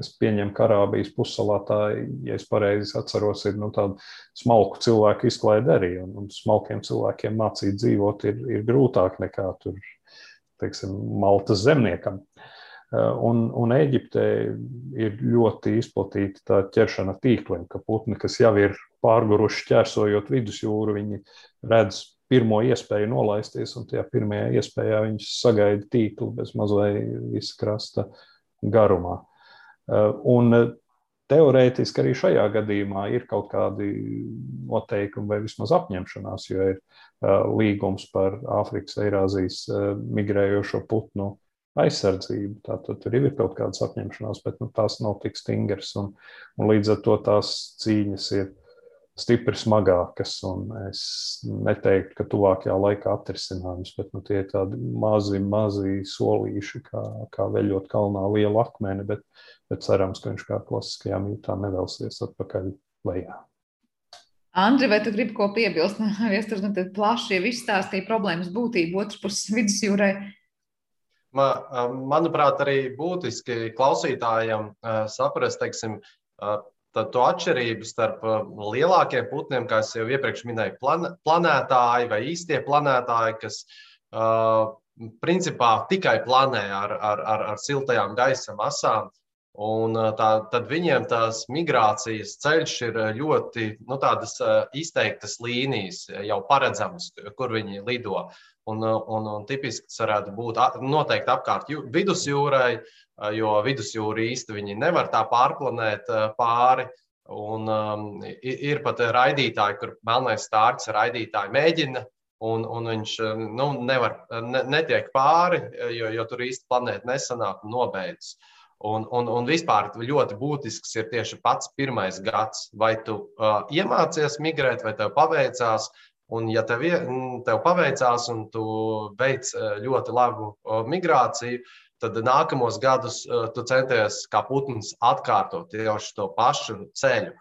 es pieņemu, ka Arābijas pussalā tā, ja es pareizi atceros, ir nu, tāda smalku cilvēku izklaide arī. Un, un smalkiem cilvēkiem mācīt dzīvot ir, ir grūtāk nekā tur, teiksim, Maltas zemniekam. Eh, un, un Eģiptē ir ļoti izplatīta tā ķeršana tīkliem, ka putni, kas jau ir pārguruši ķērsojot vidusjūru, viņi redz pirmo iespēju nolaisties, un tajā pirmajā iespējā viņš sagaida tīklu bez mazliet visa krasta garumā. Eh, un teorētiski arī šajā gadījumā ir kaut kādi noteikumi vai vismaz apņemšanās, jo ir eh, līgums par Āfrikas, Eirāzijas migrējošo putnu aizsardzību. Tātad tur ir kaut kādas apņemšanās, bet nu, tās nav tik stingras. Un, un līdz ar to tās cīņas ir stipri smagākas. Es neteiktu, ka tuvākajā laikā atrisinājums, bet nu, tie ir tādi mazi, mazi solīši, kā, kā veļot kalnā lielu akmeni. Bet, bet cerams, ka viņš kā klasiskajā mītā nevelsies atpakaļ lejā. Andri, vai tu gribi ko piebilst? Es tur nu, plaši jau izstāstīju problēmas būtību, otrs puses vidusjūrai manuprāt, arī būtiski klausītājiem saprast, teiksim, to atšķirību starp lielākiem putniem, kā jau iepriekš minēju, plan, planētāji vai īstie planētāji, kas principā tikai planē ar, ar, ar, ar siltajām gaisa masām. Un tā, tad viņiem tās migrācijas ceļš ir ļoti nu, izteiktas līnijas, jau paredzamas, kur viņi lido. Uh, Un, un, un tipiski tas varētu būt noteikti apkārt vidusjūrai, jo vidusjūra īsti viņi nevar tā pārplanēt pāri. Un, um, ir pat raidītāji, kur melnais stārķis raidītāji mēģina, un, un viņš nu, nevar, ne, netiek pāri, jo, jo tur īsti planēta nesanāk un nobeidzas. Un, un, un vispār ļoti būtisks ir tieši pats pirmais gads. Vai tu uh, iemācies migrēt, vai tev paveicās, Un, ja tev, tev paveicās un tu veic eh, ļoti labu migrāciju, tad nākamos gadus tu centies kā putns atkārtot tieši to pašu ceļu.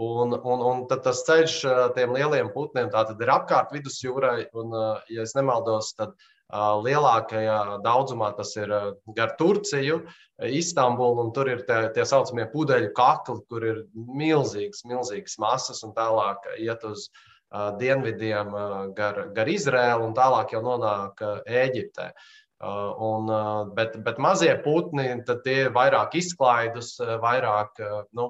Un, un, un tad tas ceļš tiem lieliem putniem ir apkārt vidusjūrai. Un, ja nemaldos, tad lielākajā daudzumā tas ir gar Turciju, Istanbulu, un tur ir tie, tie saucamie pudeļu kakli, kur ir milzīgas, milzīgas masas, un tālāk iet uz dienvidiem gar, gar Izrēlu, un tālāk jau nonāk Ēģiptē. Un, bet, bet mazie putni, tie ir vairāk izklaidus, vairāk nu,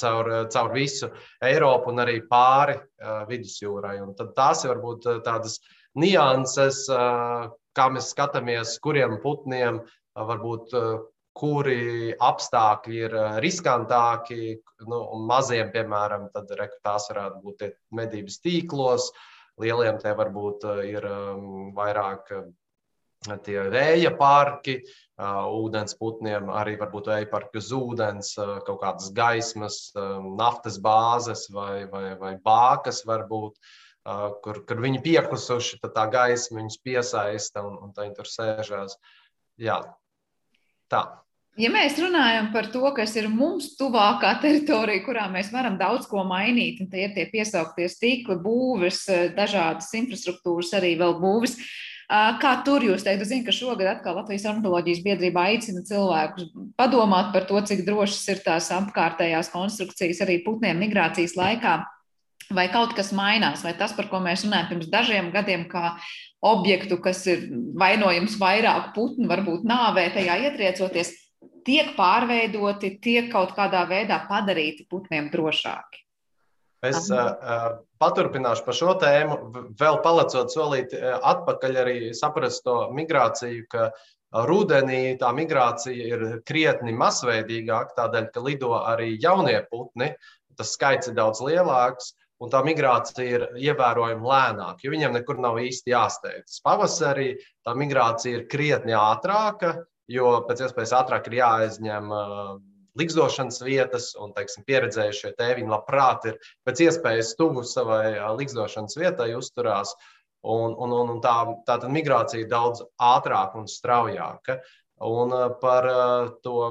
caur, caur visu Eiropu un arī pāri uh, vidusjūrai. Un tās ir varbūt tādas nianses, uh, kā mēs skatāmies, kuriem putniem uh, varbūt. Uh, kuri apstākļi ir riskantāki, nu, maziem, piemēram, tad reku, tās varētu būt medības tīklos, lieliem tie varbūt ir um, vairāk tie vēja parki, ūdens putniem, arī varbūt vēja parki uz ūdens, kaut kādas gaismas, naftas bāzes vai, vai, vai bākas varbūt, kur, kur viņi piekusuši, tad tā gaisma viņus piesaista un, un viņi tur sēžās. Jā, tā. Ja mēs runājam par to, kas ir mums tuvākā teritorija, kurā mēs varam daudz ko mainīt, un tie ir tie piesauktie stikli, būves, dažādas infrastruktūras, arī vēl būves, Kā tur jūs teikt? Es zinu, ka šogad atkal Latvijas ornitoloģijas biedrība aicina cilvēkus padomāt par to, cik drošas ir tās apkārtējās konstrukcijas arī putniem migrācijas laikā. Vai kaut kas mainās, vai tas, par ko mēs runājam pirms dažiem gadiem, kā objektu, kas ir vainojams vairāk putnu, varbūt nāvē tajā ietriecoties, tiek pārveidoti, tiek kaut kādā veidā padarīti putniem drošāki? Es uh, paturpināšu par šo tēmu, vēl palicot solīti atpakaļ, arī saprast to migrāciju, ka rudenī tā migrācija ir krietni masveidīgāka, tādēļ, ka lido arī jaunie putni, tas skaits ir daudz lielāks. Un tā migrācija ir ievērojami lēnāka, jo viņiem nekur nav īsti jāsteidzas. Pavasarī tā migrācija ir krietni ātrāka, jo pēc iespējas ātrāk ir jāaizņem uh, likstošanas vietas, un teiksim, pieredzējušie tēviņi labprāt ir pēc iespējas tuvu savai likstošanas vietai uzturās. Un, un, un tā, tā tad migrācija ir daudz ātrāka un straujāka. Un par to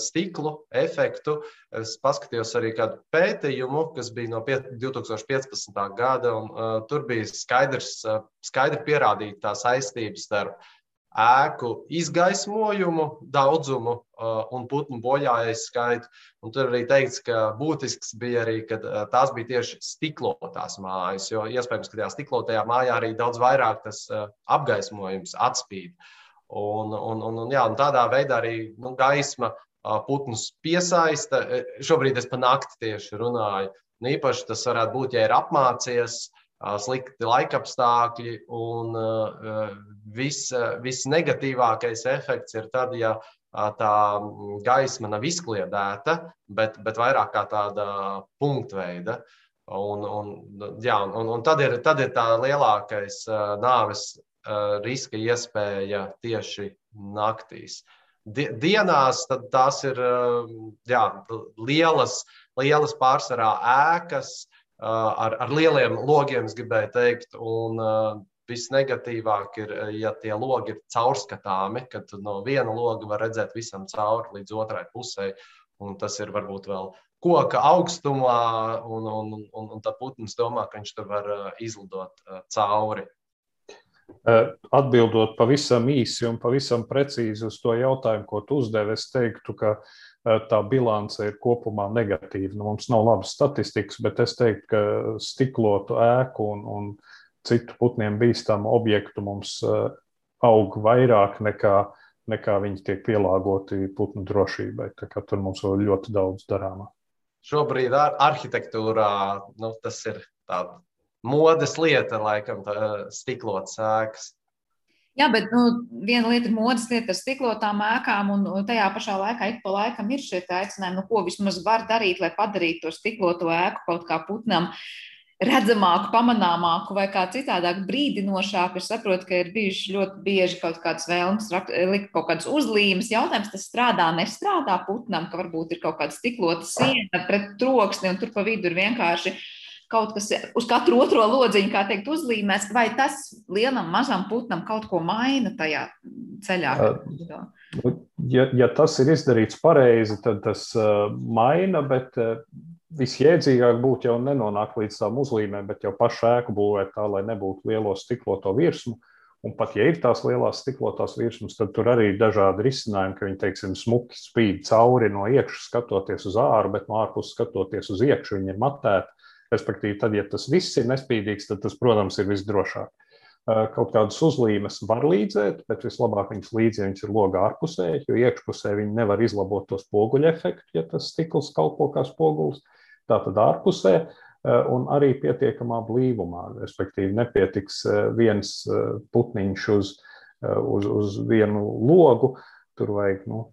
stiklu efektu es paskatījos arī kādu pētījumu, kas bija no 2015. gada. Uh, tur bija skaidrs, uh, skaidri pierādīta saistība starp uh, ēku izgaismojumu, daudzumu uh, un putnu bojājas skaitu. Un tur arī teikts, ka būtisks bija arī, ka uh, tās bija tieši stiklotās mājas, jo iespējams, ka tajā stiklotajā mājā arī daudz vairāk tas uh, apgaismojums atspīd. Un, un, un, un, jā, un tādā veidā arī nu, gaisma putnus piesaista. Šobrīd es pa nakti tieši runāju. Un īpaši tas varētu būt, ja ir apmācies, uh, slikti laikapstākļi, un viss vis negatīvākais efekts ir tad, ja tā gaisma nav izkliedēta, bet, bet vairāk kā tāda punktveida. Un, un, jā, un, un tad, ir, tad ir tā lielākais nāves riska iespēja tieši naktīs. Dienās tās ir jā, lielas, lielas pārsvarā ēkas, ar, ar lieliem logiem, es gribēju teikt. Un, Viss negatīvāk ir, ja tie logi ir caurskatāmi, kad no viena loga var redzēt visam cauri līdz otrai pusē. Tas ir varbūt vēl koka augstumā, un, un, un, un tā putns domā, ka viņš tur var izlidot cauri. Atbildot pavisam īsi un pavisam precīzi uz to jautājumu, ko tu uzdevi, es teiktu, ka Eh, tā bilance ir kopumā negatīva. Nu, mums nav labas statistikas, bet es teiktu, ka stiklotu ēku un, un citu putniem bīstamu objektu mums eh, aug vairāk nekā, nekā viņi tiek pielāgoti putnu drošībai. Tur mums vēl ļoti daudz darāmā. Šobrīd ar arhitektūrā nu, tas ir tāds modes lieta, laikam, stiklots ēkas. Jā, bet nu, viena lieta ir modes lieta ar stiklotām ēkām, un tajā pašā laikā ik pa laikam ir šie aicinājumi, nu, ko vismaz var darīt, lai padarītu to stikloto ēku kaut kā putnam redzamāku, pamanāmāku vai kā citādāk brīdinošāku. Es saprotu, ka ir bijuši ļoti bieži kaut kādas vēlmes likt kaut kādas uzlīmes. Jautājums, tas strādā, nestrādā putnam, ka varbūt ir kaut kāda stiklota siena pret troksni un tur pa vidu ir vienkārši kaut kas uz katru otro lodziņu, kā teikt, uzlīmēs, vai tas lielam, mazam putnam kaut ko maina tajā ceļā? Uh, ja, ja tas ir izdarīts pareizi, tad tas maina, bet visjēdzīgāk būtu jau nenonākt līdz tām uzlīmēm, bet jau pašu ēku būvēt tā, lai nebūtu lielo stikloto virsmu. Un pat ja ir tās lielās stiklotās virsmas, tad tur arī ir dažādi risinājumi, ka viņi, teiksim, smuki spīd cauri no iekšas, skatoties uz āru, bet no ārpuses skatoties uz iekšu, viņi ir matēti. Respektīvi, tad, ja tas viss ir nespīdīgs, tad tas, protams, ir visdrošāk. Kaut kādas uzlīmes var līdzēt, bet vislabāk viņas līdzi, ja viņas ir logā ārpusē, jo iekšpusē viņi nevar izlabot to spoguļu efektu, ja tas stikls kalpo kā spogulis. Tātad ārpusē un arī pietiekamā blīvumā, respektīvi nepietiks viens putniņš uz, uz, uz vienu logu, tur vajag, nu,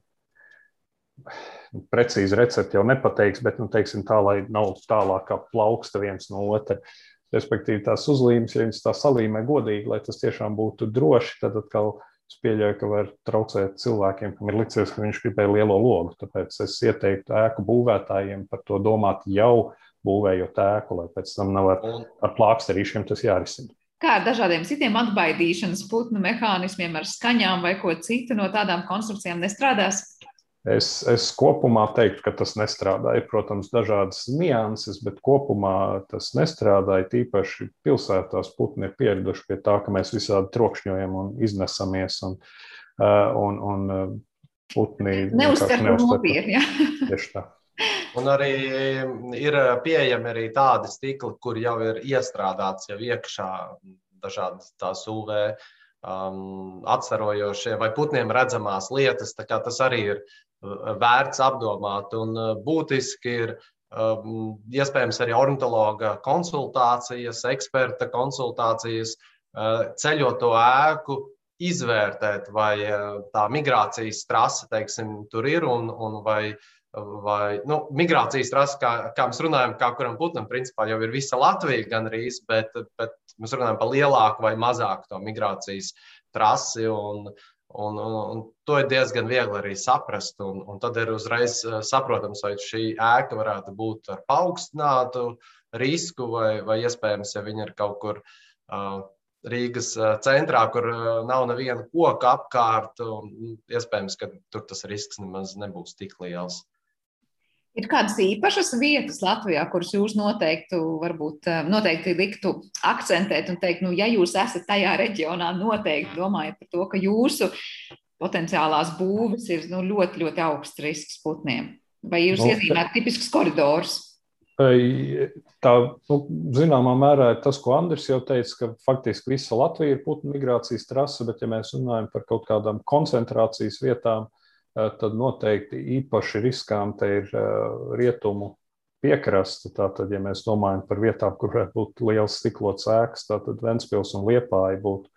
precīzi recepti jau nepateiks, bet, nu, teiksim tā, lai nav tālāk kā plauksta viens no otra. Respektīvi, tās uzlīmes, ja viņas tā salīmē godīgi, lai tas tiešām būtu droši, tad atkal es pieļauju, ka var traucēt cilvēkiem, kam ir licies, ka viņš gribēja lielo logu. Tāpēc es ieteiktu ēku būvētājiem par to domāt jau būvējot ēku, lai pēc tam nav ar, ar plāksterīšiem tas jārisina. Kā ar dažādiem citiem atbaidīšanas putnu mehānismiem, ar skaņām vai ko citu no tādām konstrukcijām nestrādās? Es, es kopumā teiktu, ka tas nestrādā. Ir, protams, dažādas nianses, bet kopumā tas nestrādā. Tīpaši pilsētās putni ir pieraduši pie tā, ka mēs visādi trokšņojam un iznesamies. Un, uh, un, un putni neuztver nopietni. Tieši tā. Un arī ir pieejami arī tādi stikli, kur jau ir iestrādāts jau iekšā dažādas tās UV um, atsarojošie vai putniem redzamās lietas. Tas arī ir vērts apdomāt. Un uh, būtiski ir um, iespējams arī ornitologa konsultācijas, eksperta konsultācijas, uh, ceļot to ēku, izvērtēt, vai uh, tā migrācijas trase teiksim, tur ir un, un vai. Vai, nu, migrācijas trase, kā, kā mēs runājam, kā kuram putnam, principā jau ir visa Latvija gan arī, bet, bet mēs runājam par lielāku vai mazāku to migrācijas trasi. Un, Un, un, un to ir diezgan viegli arī saprast. Un, un tad ir uzreiz eh, saprotams, vai šī ēka varētu būt ar paaugstinātu risku, vai, vai iespējams, ja viņa ir kaut kur uh, Rīgas eh, centrā, kur nav neviena koka apkārt, un iespējams, ka tur tas risks nemaz nebūs tik liels. Ir kādas īpašas vietas Latvijā, kuras jūs noteikti, varbūt, eh, noteikti liktu akcentēt un teikt, nu, ja jūs esat tajā reģionā, noteikti domājat par to, ka jūsu potenciālās būves ir nu, ļoti, ļoti augsts risks putniem. Vai jūs no, nu, iezīmējat tipiskus koridorus? Tā, nu, zināmā mērā ir tas, ko Andris jau teica, ka faktiski visa Latvija ir putnu migrācijas trase, bet ja mēs runājam par kaut kādām koncentrācijas vietām, Eh, tad noteikti īpaši riskanti ir eh, rietumu piekraste. Tātad, ja mēs domājam par vietām, kur varētu būt liels stiklots ēkas, tad Ventspils un Liepāja būtu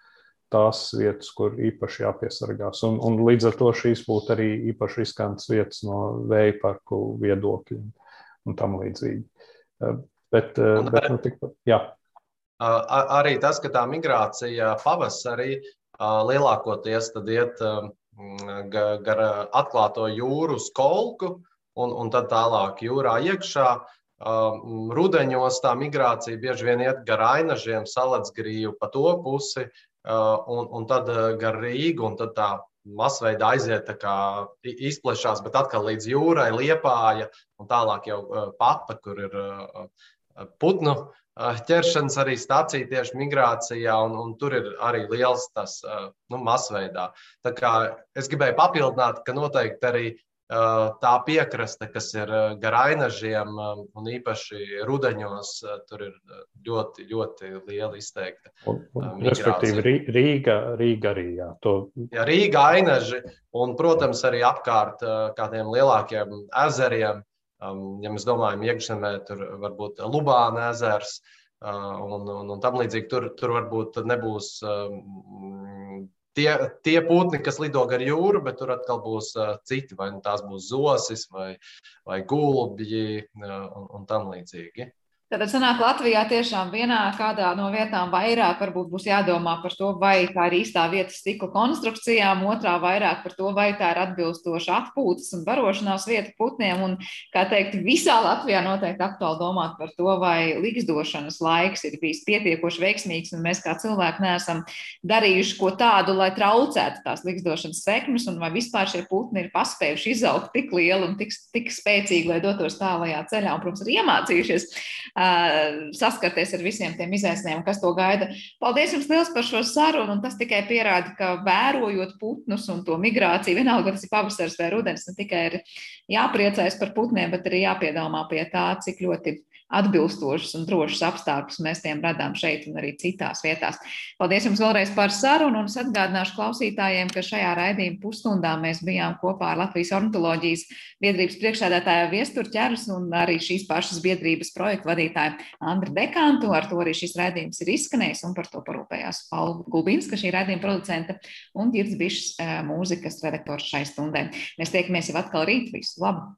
tās vietas, kur īpaši jāpiesargās. Un, un līdz ar to šīs būtu arī īpaši riskantas vietas no vēja parku viedokļa un tam līdzīgi. Eh, bet, un, bet nu, tik, jā. Arī tas, ka tā migrācija pavasarī lielākoties iet Mm, gar atklāto jūru skolku un, un tad tālāk jūrā iekšā. Um, rudeņos tā migrācija bieži vien iet gar ainažiem, salacgrīvu pa to pusi, uh, un, un tad uh, gar Rīgu, un tad tā masveida aiziet, kā izplešās, bet atkal līdz jūrai, liepāja, un tālāk jau uh, papa, kur ir putnu Eh, ķeršanas arī stācija tieši migrācijā, un, un tur ir arī liels tas eh, nu, masveidā. Tā kā es gribēju papildināt, ka noteikti arī eh, tā piekraste, kas ir gar ainažiem, un īpaši rudeņos, tur ir ļoti, ļoti liela izteikta. Un, un, respektīvi, Rīga, Rīga arī. Jā, to... jā, Rīga ainaži, un, protams, arī apkārt kādiem lielākiem ezeriem. Ja mēs domājam, iekšzemē tur varbūt Lubāna ezers un, un, un tam līdzīgi, tur, tur varbūt nebūs tie, tie putni, kas lido gar jūru, bet tur atkal būs uh, citi, vai nu tās būs zosis vai, vai gulbji uh, un, un tam līdzīgi. Tad sanāk, Latvijā tiešām vienā kādā no vietām vairāk varbūt būs jādomā par to, vai tā ir īstā vieta stikla konstrukcijām, otrā vairāk par to, vai tā ir atbilstoša atpūtas un barošanās vieta putniem. Un, kā teikt, visā Latvijā noteikti aktuāli domāt par to, vai likstošanas laiks ir bijis pietiekoši veiksmīgs, un mēs kā cilvēki neesam darījuši ko tādu, lai traucētu tās likstošanas sekmes, un vai vispār šie putni ir paspējuši izaugt tik lieli un tik, tik spēcīgi, lai dotos tālajā ceļā, un, protams, ir iemācījušies saskarties ar visiem tiem izaicinājumiem, kas to gaida. Paldies jums liels par šo sarunu, un tas tikai pierāda, ka vērojot putnus un to migrāciju, vienalga, tas ir pavasars vai rudens, ne tikai ir jāpriecājas par putniem, bet arī jāpiedomā pie tā, cik ļoti atbilstošus un drošus apstākļus mēs tiem radām šeit un arī citās vietās. Paldies jums vēlreiz par sarunu, un es atgādināšu klausītājiem, ka šajā raidījuma pusstundā mēs bijām kopā ar Latvijas ornitoloģijas biedrības priekšsēdētāju Viesturu ķerus un arī šīs pašas biedrības projektu vadītāju Andru Dekantu. Ar to arī šis raidījums ir izskanējis, un par to parūpējās Paula Gulbinska, šī raidījuma producente, un Girds Bišs, mūzikas redaktors šai stundai. Mēs tiekamies jau atkal rīt. Visu labu!